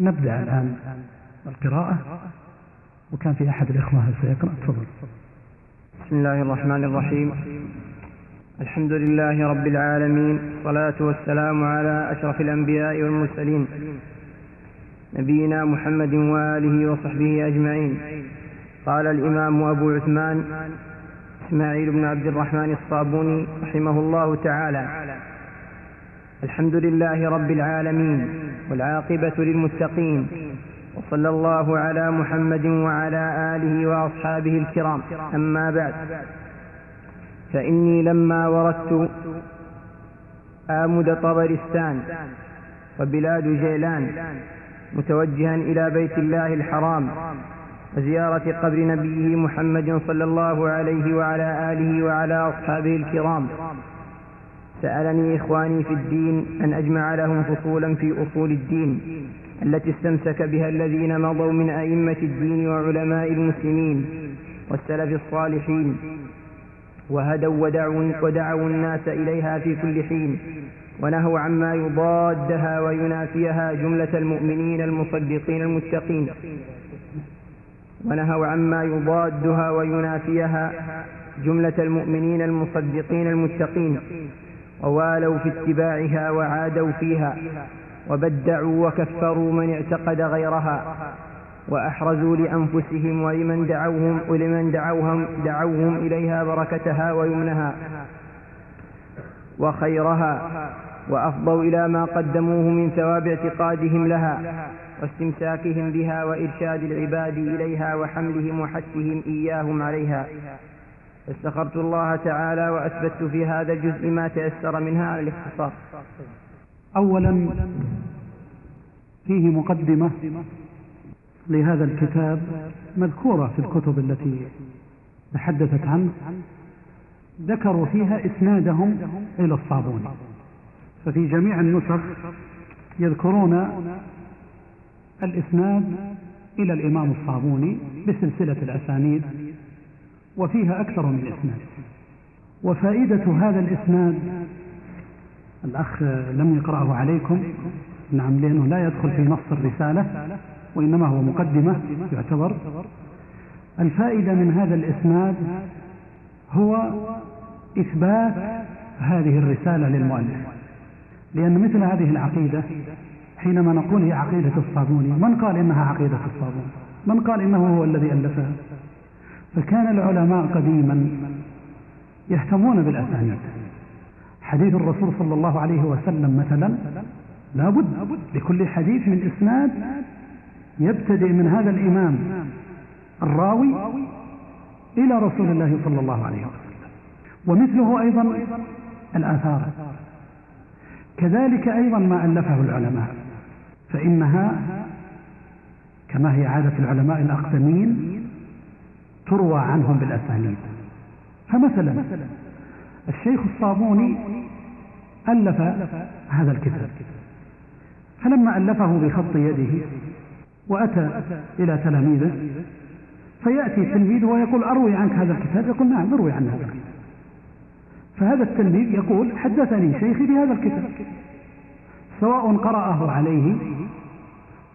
نبدأ الآن القراءة وكان في أحد الإخوة سيقرأ؟ تفضل. بسم الله الرحمن الرحيم. الحمد لله رب العالمين الصلاة والسلام على أشرف الأنبياء والمرسلين نبينا محمد وآله وصحبه أجمعين. قال الإمام أبو عثمان إسماعيل بن عبد الرحمن الصابوني رحمه الله تعالى الحمد لله رب العالمين والعاقبة للمتقين. وصلى الله على محمد وعلى آله وأصحابه الكرام. أما بعد. فإني لما وردت آمد طبرستان وبلاد جيلان متوجها إلى بيت الله الحرام وزيارة قبر نبيه محمد صلى الله عليه وعلى آله وعلى أصحابه الكرام. سألني إخواني في الدين أن أجمع لهم فصولا في أصول الدين التي استمسك بها الذين مضوا من أئمة الدين وعلماء المسلمين والسلف الصالحين وهدوا ودعوا, ودعوا الناس إليها في كل حين ونهوا عما يضادها وينافيها جملة المؤمنين المصدقين المتقين ونهوا عما يضادها وينافيها جملة المؤمنين المصدقين المتقين ووالوا في اتباعها وعادوا فيها وبدعوا وكفروا من اعتقد غيرها وأحرزوا لأنفسهم ولمن دعوهم ولمن دعوهم دعوهم إليها بركتها ويمنها وخيرها وأفضوا إلى ما قدموه من ثواب اعتقادهم لها واستمساكهم بها وإرشاد العباد إليها وحملهم وحثهم إياهم عليها استخرت الله تعالى وأثبت في هذا الجزء ما تيسر منها على الاختصار. أولا فيه مقدمة لهذا الكتاب مذكورة في الكتب التي تحدثت عنه ذكروا فيها إسنادهم إلى الصابوني ففي جميع النسخ يذكرون الإسناد إلى الإمام الصابوني بسلسلة الأسانيد وفيها أكثر من إسناد وفائدة هذا الإسناد الأخ لم يقرأه عليكم. نعم لأنه لا يدخل في نص الرسالة وإنما هو مقدمة يعتبر. الفائدة من هذا الإسناد هو إثبات هذه الرسالة للمؤلف. لأن مثل هذه العقيدة حينما نقول هي عقيدة الصابوني من قال إنها عقيدة الصابوني من قال إنه هو الذي ألفها؟ فكان العلماء قديما يهتمون بالأسانيد. حديث الرسول صلى الله عليه وسلم مثلا لابد لكل حديث من إسناد يبتدئ من هذا الإمام الراوي إلى رسول الله صلى الله عليه وسلم ومثله أيضا الآثار. كذلك أيضا ما ألفه العلماء فإنها كما هي عادة العلماء الأقدمين تروى عنهم بالأسانيد فمثلا الشيخ الصابوني ألف هذا الكتاب. فلما ألفه بخط يده وأتى إلى تلاميذه فيأتي تلميذه ويقول أروي عنك هذا الكتاب؟ يقول نعم أروي عن هذا الكتاب فهذا التلميذ يقول حدثني شيخي بهذا الكتاب سواء قرأه عليه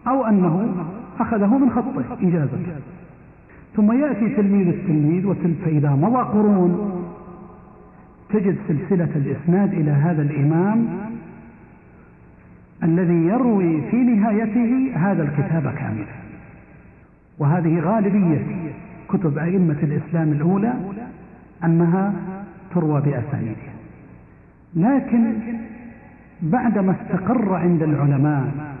أو أنه أخذه من خطه. إجازة. ثم يأتي تلميذ التلميذ فإذا مضى قرون تجد سلسلة الإسناد إلى هذا الإمام الذي يروي في نهايته هذا الكتاب كاملا. وهذه غالبية كتب أئمة الإسلام الأولى أنها تروى بأسانيدها. لكن بعدما استقر عند العلماء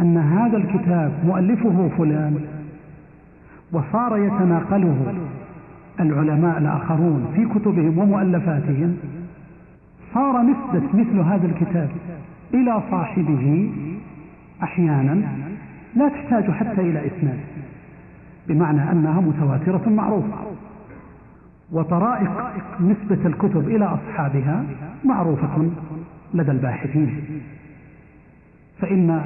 أن هذا الكتاب مؤلفه فلان وصار يتناقله العلماء الآخرون في كتبهم ومؤلفاتهم. صار نسبة مثل هذا الكتاب إلى صاحبه أحيانا لا تحتاج حتى إلى إسناد بمعنى أنها متواترة معروفة. وطرائق نسبة الكتب إلى أصحابها معروفة لدى الباحثين. فإن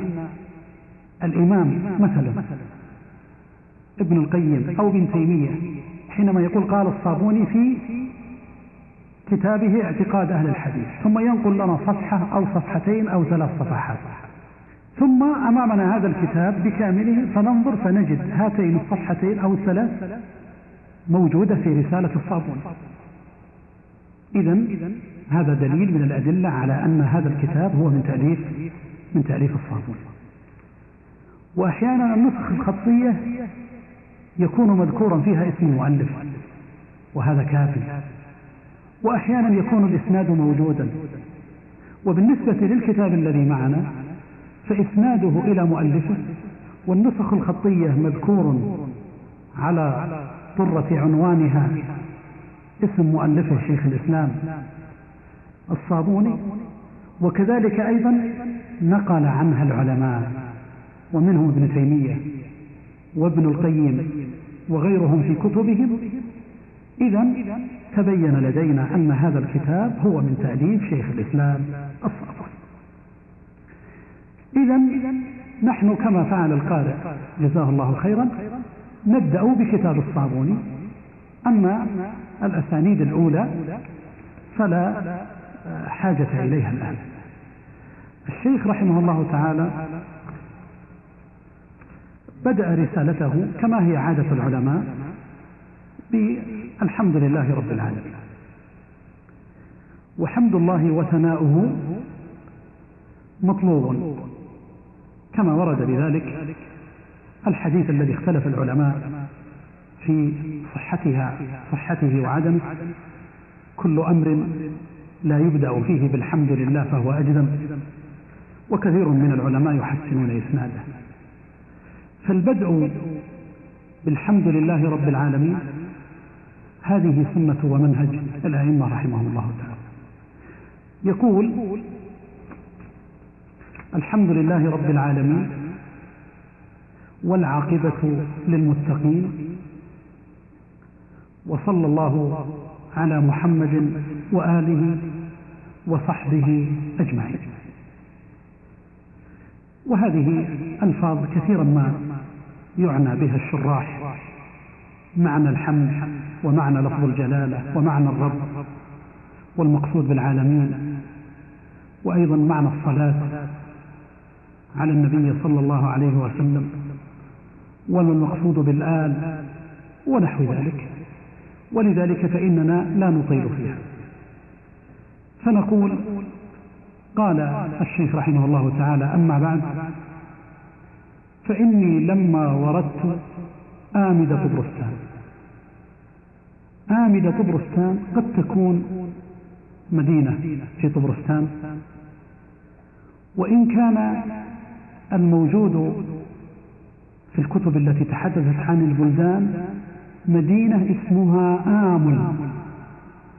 الإمام مثلا ابن القيم أو ابن تيمية حينما يقول قال الصابوني في كتابه اعتقاد أهل الحديث ثم ينقل لنا صفحة أو صفحتين أو ثلاث صفحات. ثم أمامنا هذا الكتاب بكامله فننظر فنجد هاتين الصفحتين أو الثلاث موجودة في رسالة الصابون إذا هذا دليل من الأدلة على أن هذا الكتاب هو من تأليف من تأليف الصابون وأحيانا النسخ الخطية يكون مذكورا فيها اسم المؤلف وهذا كافي. وأحيانا يكون الإسناد موجودا. وبالنسبة للكتاب الذي معنا فإسناده إلى مؤلفه والنسخ الخطية مذكور على طرة عنوانها اسم مؤلفه شيخ الإسلام الصابوني. وكذلك أيضا نقل عنها العلماء ومنهم ابن تيمية وابن القيم. وغيرهم في كتبهم. إذا تبين لدينا أن هذا الكتاب هو من تأليف شيخ الإسلام الصابوني إذا نحن كما فعل القارئ جزاه الله خيرا نبدأ بكتاب الصابوني. أما الأسانيد الأولى فلا حاجة إليها الآن. الشيخ رحمه الله تعالى بدأ رسالته كما هي عادة العلماء بالحمد لله رب العالمين. وحمد الله وثناؤه مطلوب كما ورد بذلك الحديث الذي اختلف العلماء في صحتها صحته وعدمه كل أمر لا يبدأ فيه بالحمد لله فهو أجدم وكثير من العلماء يحسنون إسناده. فالبدء بالحمد لله رب العالمين. هذه سنة ومنهج الأئمة رحمهم الله تعالى. يقول الحمد لله رب العالمين والعاقبة للمتقين وصلى الله على محمد وآله وصحبه أجمعين. وهذه ألفاظ كثيرا ما يعنى بها الشراح. معنى الحمد ومعنى لفظ الجلالة ومعنى الرب والمقصود بالعالمين. وأيضا معنى الصلاة على النبي صلى الله عليه وسلم والمقصود بالآل ونحو ذلك. ولذلك فإننا لا نطيل فيها. فنقول قال الشيخ رحمه الله تعالى أما بعد فإني لما وردت آمدة طبرستان آمدة طبرستان قد تكون مدينة في طبرستان وإن كان الموجود في الكتب التي تحدثت عن البلدان مدينة اسمها آمل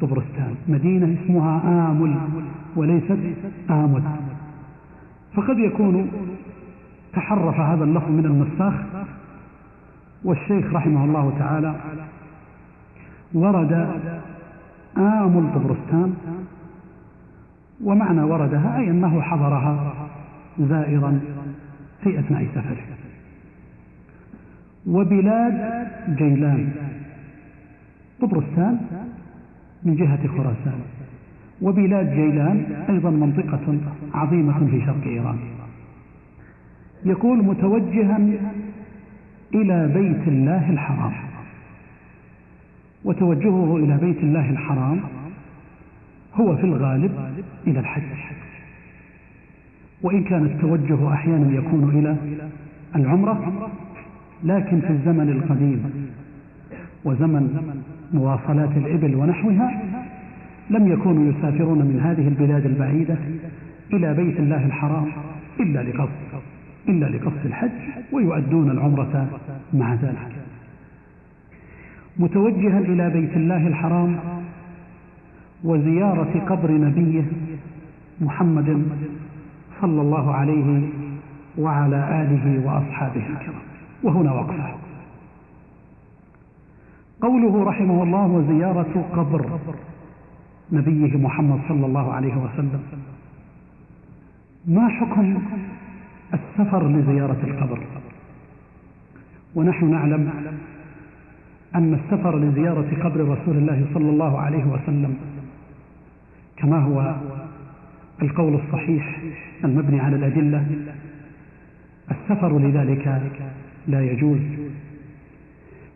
طبرستان مدينة اسمها آمل وليست آمل. فقد يكون تحرف هذا اللفظ من النساخ والشيخ رحمه الله تعالى ورد آمل طبرستان ومعنى وردها أي أنه حضرها زائرا في أثناء سفره. وبلاد جيلان طبرستان من جهة خراسان. وبلاد جيلان أيضا منطقة عظيمة في شرق إيران. يقول متوجها إلى بيت الله الحرام. وتوجهه إلى بيت الله الحرام هو في الغالب إلى الحج. وإن كان التوجه أحيانا يكون إلى العمرة لكن في الزمن القديم وزمن مواصلات الإبل ونحوها لم يكونوا يسافرون من هذه البلاد البعيدة إلى بيت الله الحرام إلا لقصد إلا لقصد الحج ويؤدون العمرة مع ذلك. متوجها إلى بيت الله الحرام وزيارة قبر نبيه محمد صلى الله عليه وعلى آله وأصحابه. الكرام وهنا وقفة قوله رحمه الله وزيارة قبر نبيه محمد صلى الله عليه وسلم. ما حكم السفر لزيارة القبر. ونحن نعلم أن السفر لزيارة قبر رسول الله صلى الله عليه وسلم كما هو القول الصحيح المبني على الأدلة السفر لذلك لا يجوز.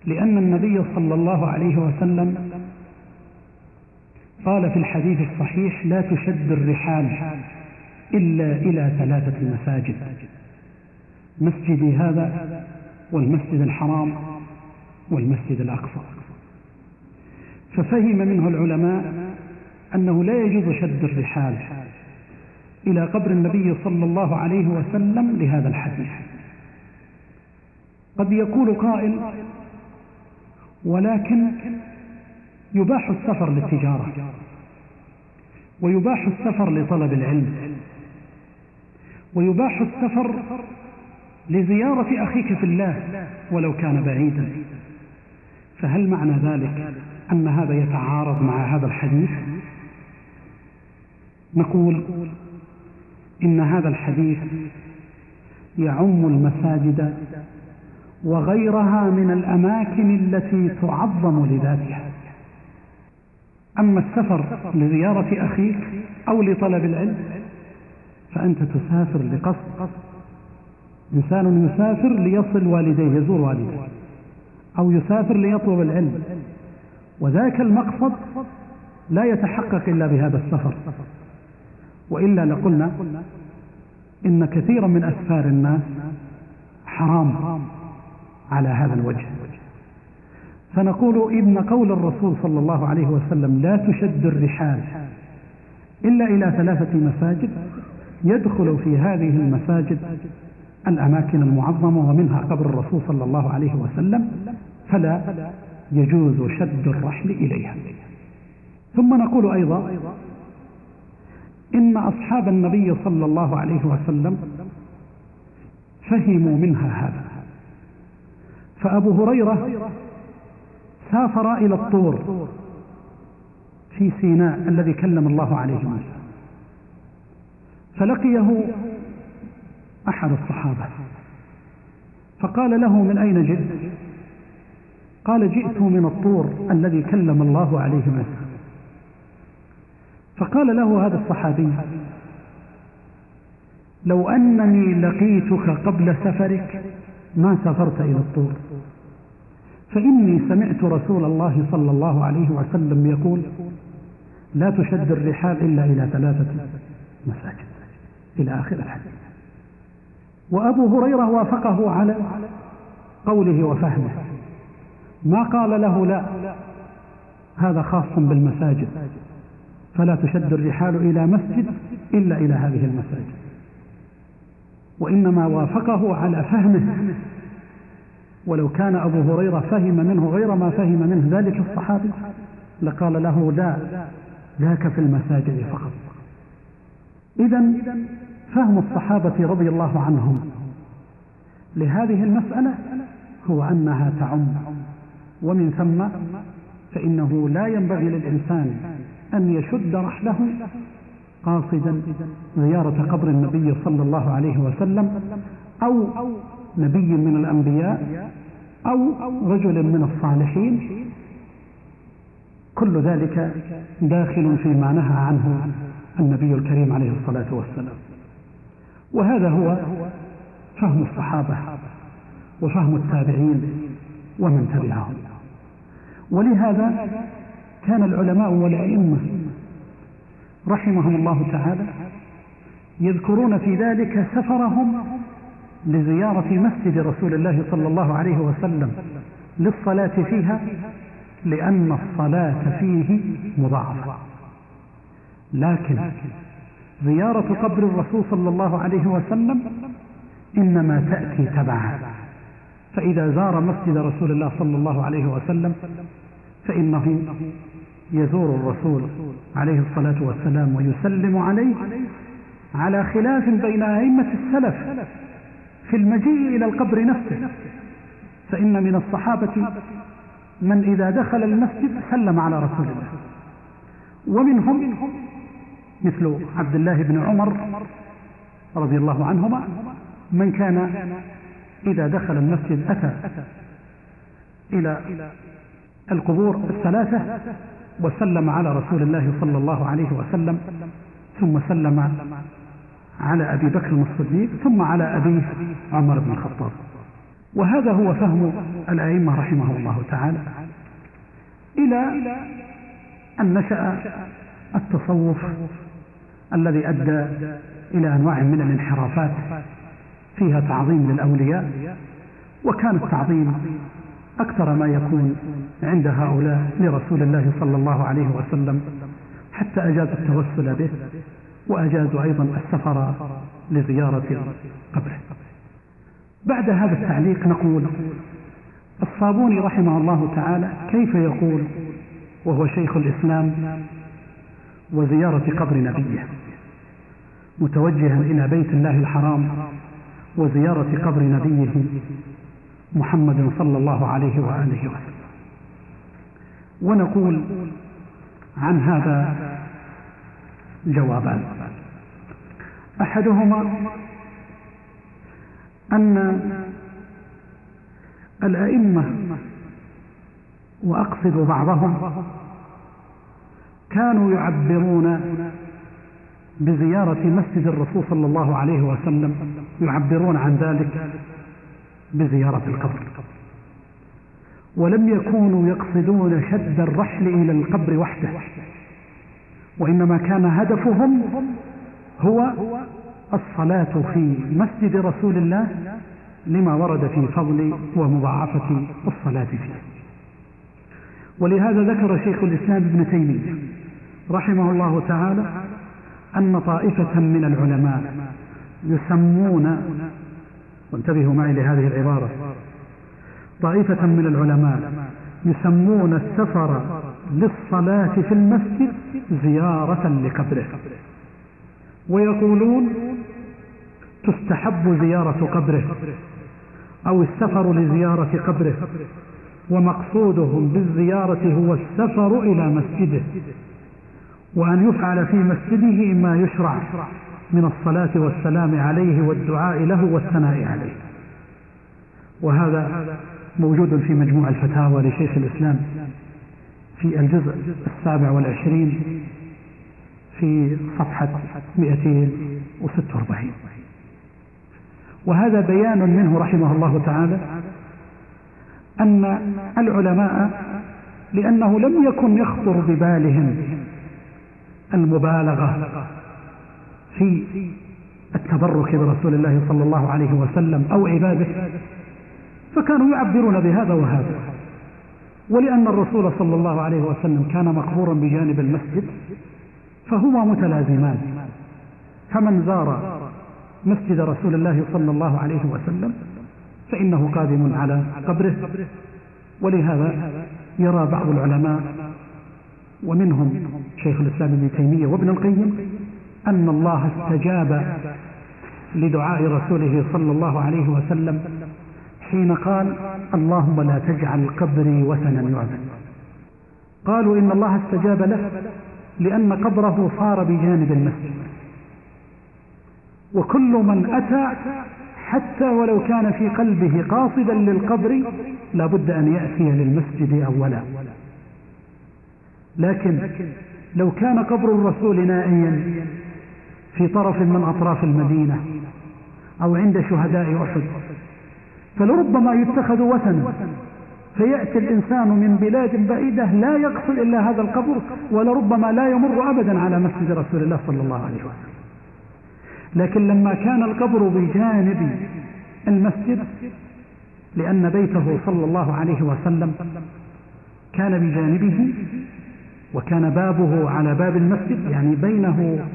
لأن النبي صلى الله عليه وسلم قال في الحديث الصحيح لا تشد الرحال إلا إلى ثلاثة مساجد مسجدي هذا والمسجد الحرام والمسجد الأقصى. ففهم منه العلماء أنه لا يجوز شد الرحال إلى قبر النبي صلى الله عليه وسلم لهذا الحديث. قد يقول قائل ولكن يباح السفر للتجارة ويباح السفر لطلب العلم. ويباح السفر لزيارة أخيك في الله ولو كان بعيدا. فهل معنى ذلك أن هذا يتعارض مع هذا الحديث؟ نقول إن هذا الحديث يعم المساجد وغيرها من الأماكن التي تعظم لذاتها. أما السفر لزيارة أخيك أو لطلب العلم فأنت تسافر لقصد إنسان يسافر ليصل والديه يزور والديه أو يسافر ليطلب العلم. وذاك المقصد لا يتحقق إلا بهذا السفر. وإلا لقلنا إن كثيرا من أسفار الناس حرام على هذا الوجه. فنقول إن قول الرسول صلى الله عليه وسلم لا تشد الرحال إلا إلى ثلاثة مساجد يدخل في هذه المساجد الأماكن المعظمة ومنها قبر الرسول صلى الله عليه وسلم فلا يجوز شد الرحل إليها. ثم نقول أيضا إن أصحاب النبي صلى الله عليه وسلم فهموا منها هذا. فأبو هريرة سافر إلى الطور في سيناء الذي كلم الله عليه موسى. فلقيه أحد الصحابة. فقال له من أين جئت؟ قال جئت من الطور الذي كلم الله عليه موسى فقال له هذا الصحابي لو أنني لقيتك قبل سفرك ما سافرت إلى الطور. فإني سمعت رسول الله صلى الله عليه وسلم يقول لا تشد الرحال إلا إلى ثلاثة مساجد. إلى آخر الحديث. وأبو هريرة وافقه على قوله وفهمه. ما قال له لا هذا خاص بالمساجد. فلا تشد الرحال إلى مسجد إلا إلى هذه المساجد. وإنما وافقه على فهمه. ولو كان أبو هريرة فهم منه غير ما فهم منه ذلك الصحابي لقال له لا ذاك في المساجد فقط. إذا فهم الصحابة رضي الله عنهم. لهذه المسألة هو أنها تعم. ومن ثم فإنه لا ينبغي للإنسان أن يشد رحله قاصدا زيارة قبر النبي صلى الله عليه وسلم أو نبي من الأنبياء أو رجل من الصالحين. كل ذلك داخل فيما نهى عنه النبي الكريم عليه الصلاة والسلام. وهذا هو فهم الصحابة وفهم التابعين ومن تبعهم. ولهذا كان العلماء والأئمة رحمهم الله تعالى يذكرون في ذلك سفرهم لزيارة مسجد رسول الله صلى الله عليه وسلم للصلاة فيها لأن الصلاة فيه مضاعفة. لكن زيارة قبر الرسول صلى الله عليه وسلم إنما تأتي تبعا. فإذا زار مسجد رسول الله صلى الله عليه وسلم فإنه يزور الرسول عليه الصلاة والسلام ويسلم عليه على خلاف بين أئمة السلف في المجيء إلى القبر نفسه. فإن من الصحابة من إذا دخل المسجد سلم على رسول الله. ومنهم مثل عبد الله بن عمر رضي الله عنهما من كان إذا دخل المسجد أتى إلى القبور الثلاثة وسلم على رسول الله صلى الله عليه وسلم ثم سلم على أبي بكر الصديق ثم على أبيه عمر بن الخطاب. وهذا هو فهم الأئمة رحمه الله تعالى إلى أن نشأ التصوف الذي أدى إلى أنواع من الانحرافات فيها تعظيم للأولياء وكان التعظيم أكثر ما يكون عند هؤلاء لرسول الله صلى الله عليه وسلم حتى أجاز التوسل به وأجازوا أيضا السفر لزيارة قبره. بعد هذا التعليق نقول الصابوني رحمه الله تعالى كيف يقول وهو شيخ الإسلام وزيارة قبر نبيه متوجها إلى بيت الله الحرام وزيارة قبر نبيه محمد صلى الله عليه وآله وسلم. ونقول عن هذا جوابان أحدهما أن الأئمة وأقصد بعضهم كانوا يعبرون بزيارة مسجد الرسول صلى الله عليه وسلم يعبرون عن ذلك بزيارة القبر. ولم يكونوا يقصدون شد الرحل إلى القبر وحده وإنما كان هدفهم هو الصلاة في مسجد رسول الله لما ورد في فضل ومضاعفة الصلاة فيه. ولهذا ذكر شيخ الإسلام ابن تيمية رحمه الله تعالى أن طائفة من العلماء يسمون وانتبهوا معي لهذه العبارة. طائفة من العلماء يسمون السفر للصلاة في المسجد زيارة لقبره. ويقولون تستحب زيارة قبره أو السفر لزيارة قبره ومقصودهم بالزيارة هو السفر إلى مسجده. وأن يفعل في مسجده ما يشرع من الصلاة والسلام عليه والدعاء له والثناء عليه. وهذا موجود في مجموع الفتاوى لشيخ الإسلام في الجزء السابع والعشرين في صفحة 246 وهذا بيان منه رحمه الله تعالى أن العلماء لأنه لم يكن يخطر ببالهم المبالغة في التبرك برسول الله صلى الله عليه وسلم أو عباده فكانوا يعبرون بهذا وهذا. ولأن الرسول صلى الله عليه وسلم كان مقبورا بجانب المسجد فهما متلازمان. فمن زار مسجد رسول الله صلى الله عليه وسلم فإنه قادم على قبره. ولهذا يرى بعض العلماء ومنهم شيخ الإسلام ابن تيمية وابن القيم أن الله استجاب لدعاء رسوله صلى الله عليه وسلم حين قال اللهم لا تجعل قبري وثنا يعبد. قالوا إن الله استجاب له لأن قبره صار بجانب المسجد. وكل من أتى حتى ولو كان في قلبه قاصدا للقبر لابد أن يأتي للمسجد أولا. لكن لو كان قبر الرسول نائيا في طرف من أطراف المدينة أو عند شهداء أحد. فلربما يتخذ وثنا فيأتي الإنسان من بلاد بعيدة لا يقصد إلا هذا القبر ولربما لا يمر أبدا على مسجد رسول الله صلى الله عليه وسلم. لكن لما كان القبر بجانب المسجد لأن بيته صلى الله عليه وسلم كان بجانبه وكان بابه على باب المسجد يعني بينه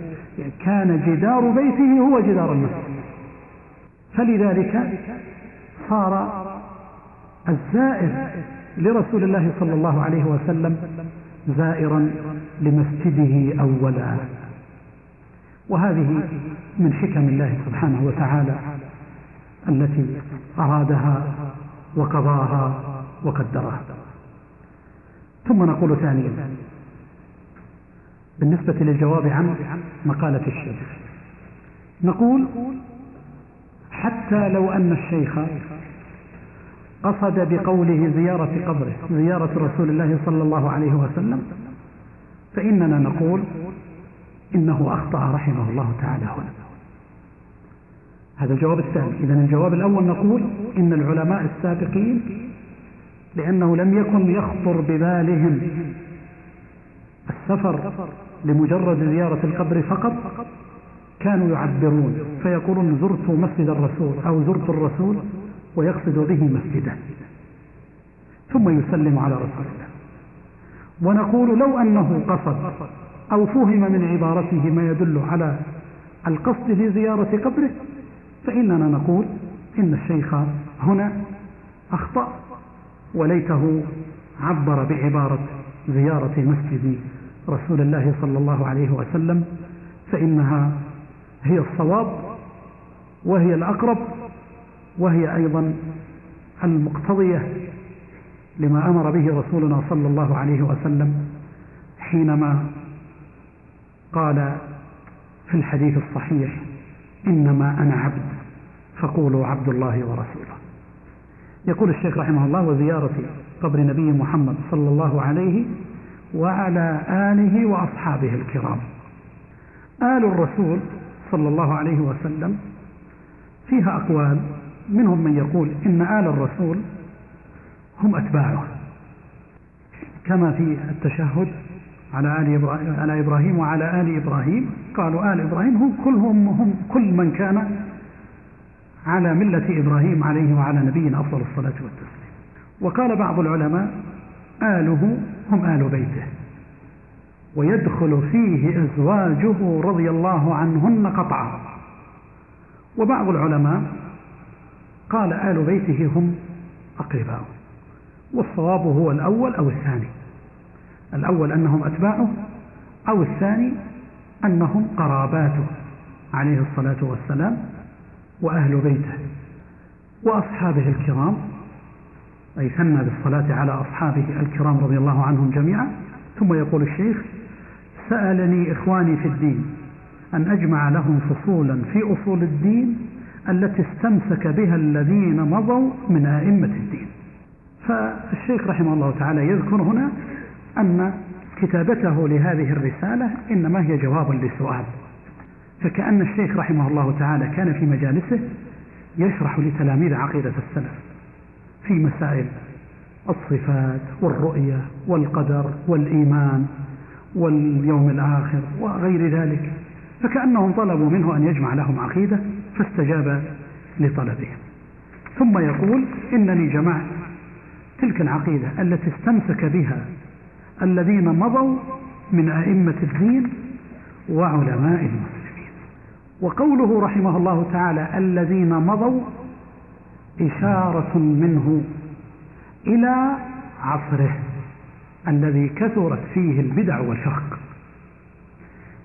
كان جدار بيته هو جدار المسجد. فلذلك صار الزائر لرسول الله صلى الله عليه وسلم زائرا لمسجده أولا. وهذه من حكم الله سبحانه وتعالى التي أرادها وقضاها وقدرها. ثم نقول ثانيا بالنسبة للجواب عن مقالة الشيخ. نقول حتى لو أن الشيخ قصد بقوله زيارة قبره زيارة رسول الله صلى الله عليه وسلم فإننا نقول إنه أخطأ رحمه الله تعالى هنا. هذا الجواب الثاني. إذا الجواب الأول نقول إن العلماء السابقين لأنه لم يكن يخطر ببالهم السفر لمجرد زيارة القبر فقط كانوا يعبرون فيقولون زرت مسجد الرسول أو زرت الرسول ويقصد به مسجده. ثم يسلم على رسول الله. ونقول لو أنه قصد أو فهم من عبارته ما يدل على القصد في زيارة قبره فإننا نقول إن الشيخ هنا أخطأ وليته عبر بعبارة زيارة مسجد رسول الله صلى الله عليه وسلم فإنها هي الصواب وهي الأقرب وهي أيضا المقتضية لما أمر به رسولنا صلى الله عليه وسلم حينما قال في الحديث الصحيح إنما أنا عبد فقولوا عبد الله ورسوله. يقول الشيخ رحمه الله وزيارة قبر نبي محمد صلى الله عليه وعلى آله وأصحابه الكرام. آل الرسول صلى الله عليه وسلم فيها أقوال منهم من يقول إن آل الرسول هم أتباعه. كما في التشهد على آل على إبراهيم وعلى آل إبراهيم قالوا آل إبراهيم هم كلهم هم كل من كان على ملة إبراهيم عليه وعلى نبينا أفضل الصلاة والتسليم. وقال بعض العلماء آله هم آل بيته. ويدخل فيه أزواجه رضي الله عنهن قطعا. وبعض العلماء قال آل بيته هم أقرباؤه والصواب هو الأول أو الثاني. الأول أنهم أتباعه أو الثاني أنهم قراباته عليه الصلاة والسلام وأهل بيته وأصحابه الكرام. أي ثنى بالصلاة على أصحابه الكرام رضي الله عنهم جميعا. ثم يقول الشيخ سألني إخواني في الدين أن أجمع لهم فصولا في أصول الدين التي استمسك بها الذين مضوا من أئمة الدين. فالشيخ رحمه الله تعالى يذكر هنا أن كتابته لهذه الرسالة إنما هي جواب لسؤال فكأن الشيخ رحمه الله تعالى كان في مجالسه يشرح لتلاميذ عقيدة السلف. في مسائل الصفات والرؤية والقدر والإيمان واليوم الآخر وغير ذلك فكأنهم طلبوا منه أن يجمع لهم عقيدة فاستجاب لطلبهم. ثم يقول إنني جمعت تلك العقيدة التي استمسك بها الذين مضوا من أئمة الدين وعلماء المسلمين. وقوله رحمه الله تعالى الذين مضوا إشارة منه إلى عصره الذي كثرت فيه البدع والشرق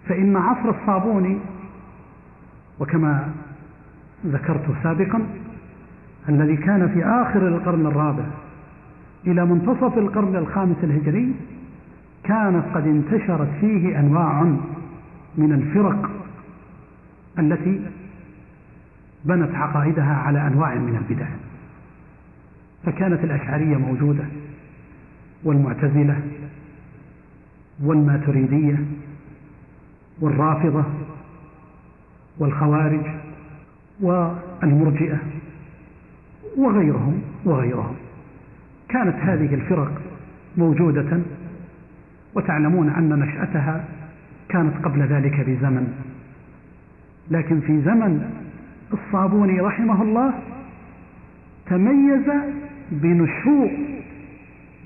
فإن عصر الصابوني وكما ذكرت سابقا الذي كان في آخر القرن الرابع إلى منتصف القرن الخامس الهجري كانت قد انتشرت فيه أنواع من الفرق التي بنت عقائدها على أنواع من البدع. فكانت الأشعرية موجودة والمعتزلة والماتريدية والرافضة والخوارج والمرجئة وغيرهم وغيرهم. كانت هذه الفرق موجودة وتعلمون أن نشأتها كانت قبل ذلك بزمن. لكن في زمن الصابوني رحمه الله تميز بنشوء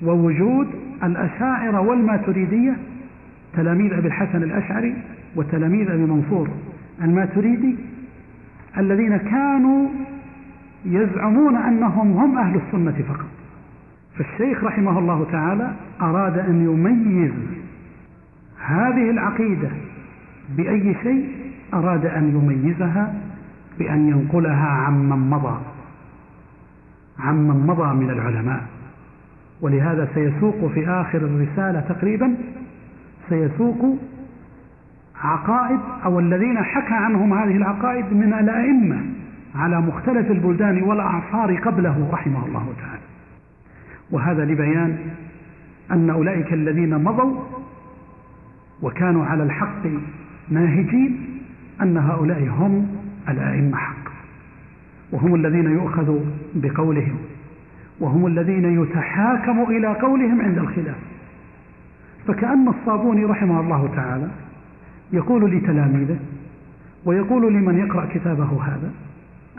ووجود الأشاعرة والماتريدية تلاميذ أبي الحسن الأشعري وتلاميذ أبي منصور الماتريدي الذين كانوا يزعمون أنهم هم أهل السنة فقط. فالشيخ رحمه الله تعالى أراد أن يميز هذه العقيدة بأي شيء أراد أن يميزها بأن ينقلها عمن مضى عمن مضى من العلماء. ولهذا سيسوق في آخر الرسالة تقريبا سيسوق عقائد أو الذين حكى عنهم هذه العقائد من الأئمة على مختلف البلدان والأعصار قبله رحمه الله تعالى. وهذا لبيان أن أولئك الذين مضوا وكانوا على الحق ناهجين أن هؤلاء هم الأئمة حق. وهم الذين يؤخذ بقولهم وهم الذين يتحاكم إلى قولهم عند الخلاف. فكأن الصابوني رحمه الله تعالى يقول لتلاميذه ويقول لمن يقرأ كتابه هذا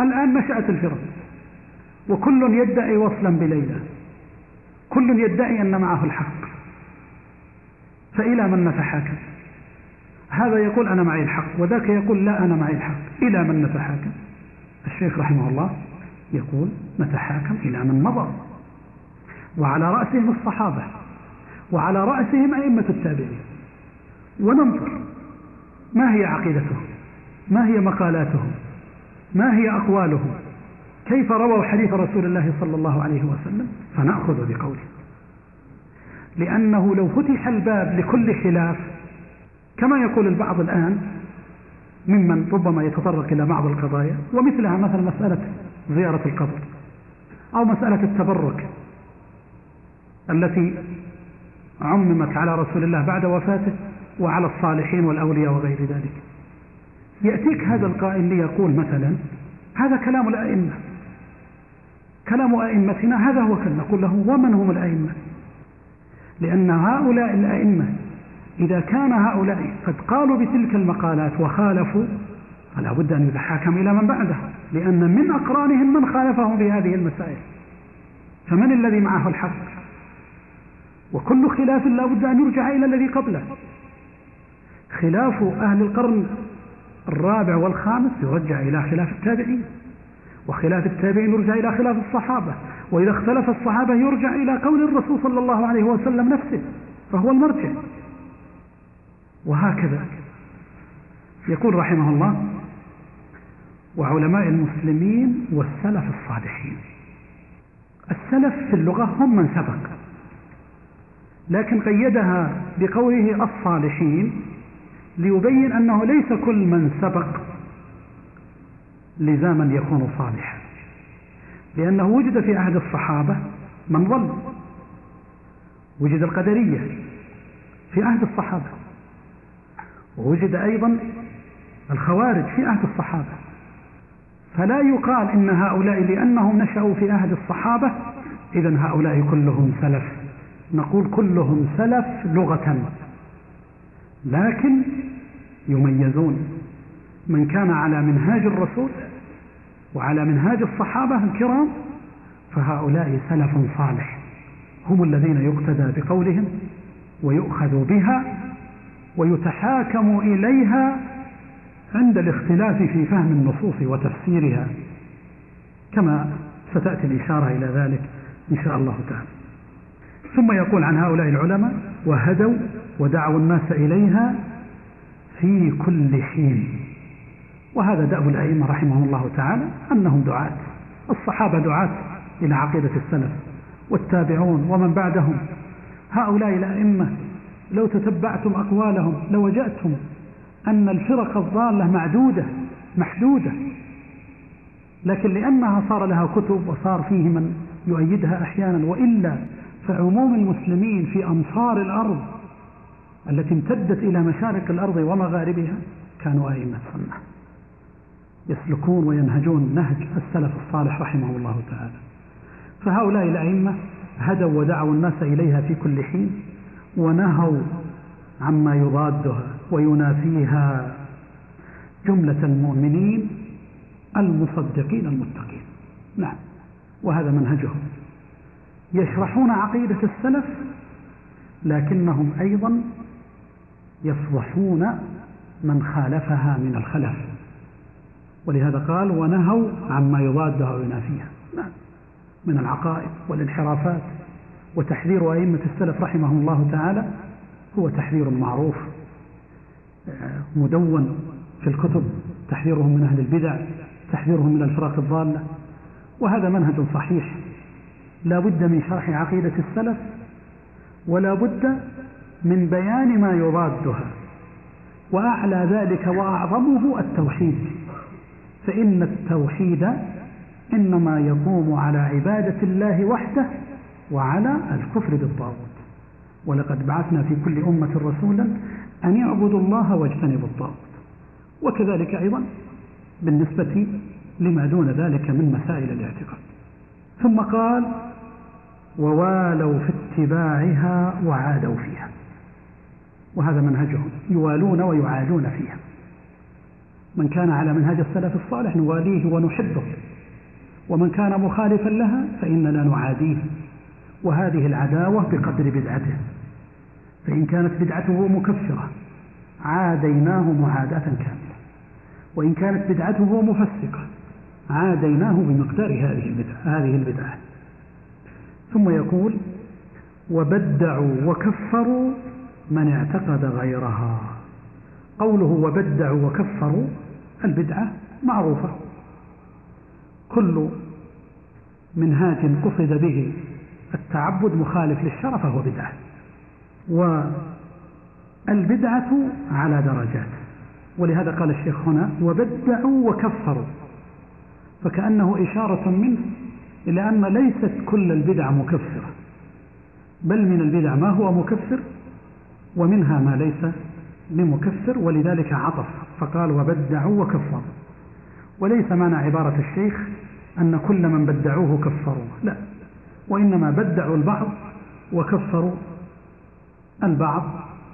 الآن نشأت الفرق. وكل يدعي وصلا بليلى كل يدعي أن معه الحق. فإلى من نتحاكم؟ هذا يقول أنا معي الحق وذاك يقول لا أنا معي الحق. إلى من نتحاكم؟ الشيخ رحمه الله يقول نتحاكم إلى من مضى. وعلى رأسهم الصحابة وعلى رأسهم أئمة التابعين. وننظر ما هي عقيدتهم ما هي مقالاتهم ما هي أقوالهم كيف رووا حديث رسول الله صلى الله عليه وسلم؟ فنأخذ بقوله. لأنه لو فتح الباب لكل خلاف كما يقول البعض الآن ممن ربما يتطرق إلى بعض القضايا ومثلها مثلا مسألة زيارة القبر أو مسألة التبرك التي عممت على رسول الله بعد وفاته وعلى الصالحين والأولياء وغير ذلك. يأتيك هذا القائل ليقول مثلا هذا كلام الأئمة. كلام أئمتنا هذا هو كلام نقول له ومن هم الأئمة؟ لأن هؤلاء الأئمة إذا كان هؤلاء قد قالوا بتلك المقالات وخالفوا فلا بد أن يتحاكم إلى من بعده لأن من أقرانهم من خالفهم في هذه المسائل. فمن الذي معه الحق؟ وكل خلاف لا بد أن يرجع إلى الذي قبله. خلاف أهل القرن الرابع والخامس يرجع إلى خلاف التابعين وخلاف التابعين يرجع إلى خلاف الصحابة وإذا اختلف الصحابة يرجع إلى قول الرسول صلى الله عليه وسلم نفسه فهو المرجع. وهكذا. يقول رحمه الله وعلماء المسلمين والسلف الصالحين. السلف في اللغة هم من سبق لكن قيدها بقوله الصالحين ليبين أنه ليس كل من سبق لزاما يكون صالحا لأنه وجد في عهد الصحابة من ظل وجد القدرية في عهد الصحابة. ووجد أيضا الخوارج في عهد الصحابة. فلا يقال إن هؤلاء لأنهم نشأوا في عهد الصحابة إذا هؤلاء كلهم سلف. نقول كلهم سلف لغة. لكن يميزون من كان على منهاج الرسول وعلى منهاج الصحابة الكرام فهؤلاء سلف صالح. هم الذين يقتدى بقولهم ويؤخذ بها ويتحاكم إليها عند الاختلاف في فهم النصوص وتفسيرها. كما ستأتي الإشارة إلى ذلك إن شاء الله تعالى. ثم يقول عن هؤلاء العلماء وهدوا ودعوا الناس إليها في كل حين. وهذا دأب الأئمة رحمهم الله تعالى أنهم دعاة. الصحابة دعاة إلى عقيدة السلف والتابعون ومن بعدهم. هؤلاء الأئمة لو تتبعتم أقوالهم لوجدتم أن الفرق الضالة معدودة محدودة. لكن لأنها صار لها كتب وصار فيه من يؤيدها أحيانا وإلا فعموم المسلمين في أمصار الأرض التي امتدت إلى مشارق الأرض ومغاربها كانوا أئمة سنة يسلكون وينهجون نهج السلف الصالح رحمه الله تعالى. فهؤلاء الأئمة هدوا ودعوا الناس إليها في كل حين ونهوا عما يضادها وينافيها. جملة المؤمنين المصدقين المتقين. نعم. وهذا منهجهم. يشرحون عقيدة السلف لكنهم أيضا يفضحون من خالفها من الخلف. ولهذا قال ونهوا عما يضادها وينافيها. نعم. من العقائد والانحرافات. وتحذير أئمة السلف رحمهم الله تعالى هو تحذير معروف مدون في الكتب تحذيرهم من أهل البدع تحذيرهم من الفرق الضالة وهذا منهج صحيح. لا بد من شرح عقيدة السلف ولا بد من بيان ما يضادها وأعلى ذلك وأعظمه التوحيد. فإن التوحيد إنما يقوم على عبادة الله وحده وعلى الكفر بالطاغوت. ولقد بعثنا في كل أمة رسولا أن يعبدوا الله واجتنبوا الطاغوت. وكذلك أيضا بالنسبة لما دون ذلك من مسائل الاعتقاد. ثم قال ووالوا في اتباعها وعادوا فيها. وهذا منهجهم يوالون ويعادون فيها. من كان على منهج السلف الصالح نواليه ونحبه. ومن كان مخالفا لها فإننا نعاديه. وهذه العداوة بقدر بدعته. فإن كانت بدعته مكفرة عاديناه معاداة كاملة. وإن كانت بدعته مفسقة عاديناه بمقدار هذه البدعة هذه البدعة. ثم يقول وبدعوا وكفروا من اعتقد غيرها. قوله وبدعوا وكفروا البدعة معروفة. كل منهاج قصد به التعبد مخالف للشرع فهو بدعة. والبدعة على درجات. ولهذا قال الشيخ هنا وبدعوا وكفروا. فكأنه إشارة منه إلى أن ليست كل البدع مكفرة. بل من البدع ما هو مكفر ومنها ما ليس بمكفر ولذلك عطف. فقال وبدعوا وكفروا. وليس معنى عبارة الشيخ أن كل من بدعوه كفروا. لا. وإنما بدعوا البعض وكفروا البعض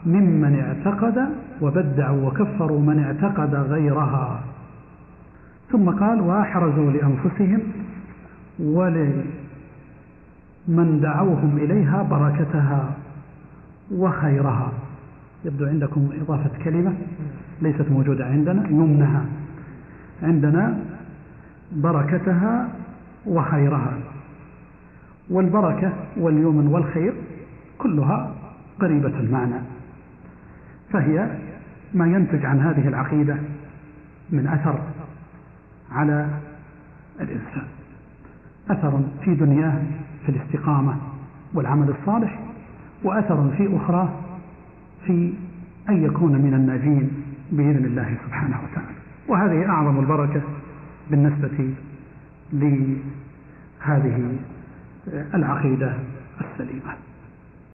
ممن اعتقد وبدعوا وكفروا من اعتقد غيرها. ثم قال وأحرزوا لأنفسهم ولمن دعوهم إليها بركتها وخيرها. يبدو عندكم إضافة كلمة ليست موجودة عندنا يمنها. عندنا بركتها وخيرها. والبركة واليمن والخير كلها قريبة المعنى. فهي ما ينتج عن هذه العقيدة من أثر على الإنسان أثر في دنياه في الاستقامة والعمل الصالح وأثر في أخرى في أن يكون من الناجين بإذن الله سبحانه وتعالى. وهذه أعظم البركة بالنسبة لهذه العقيدة السليمة.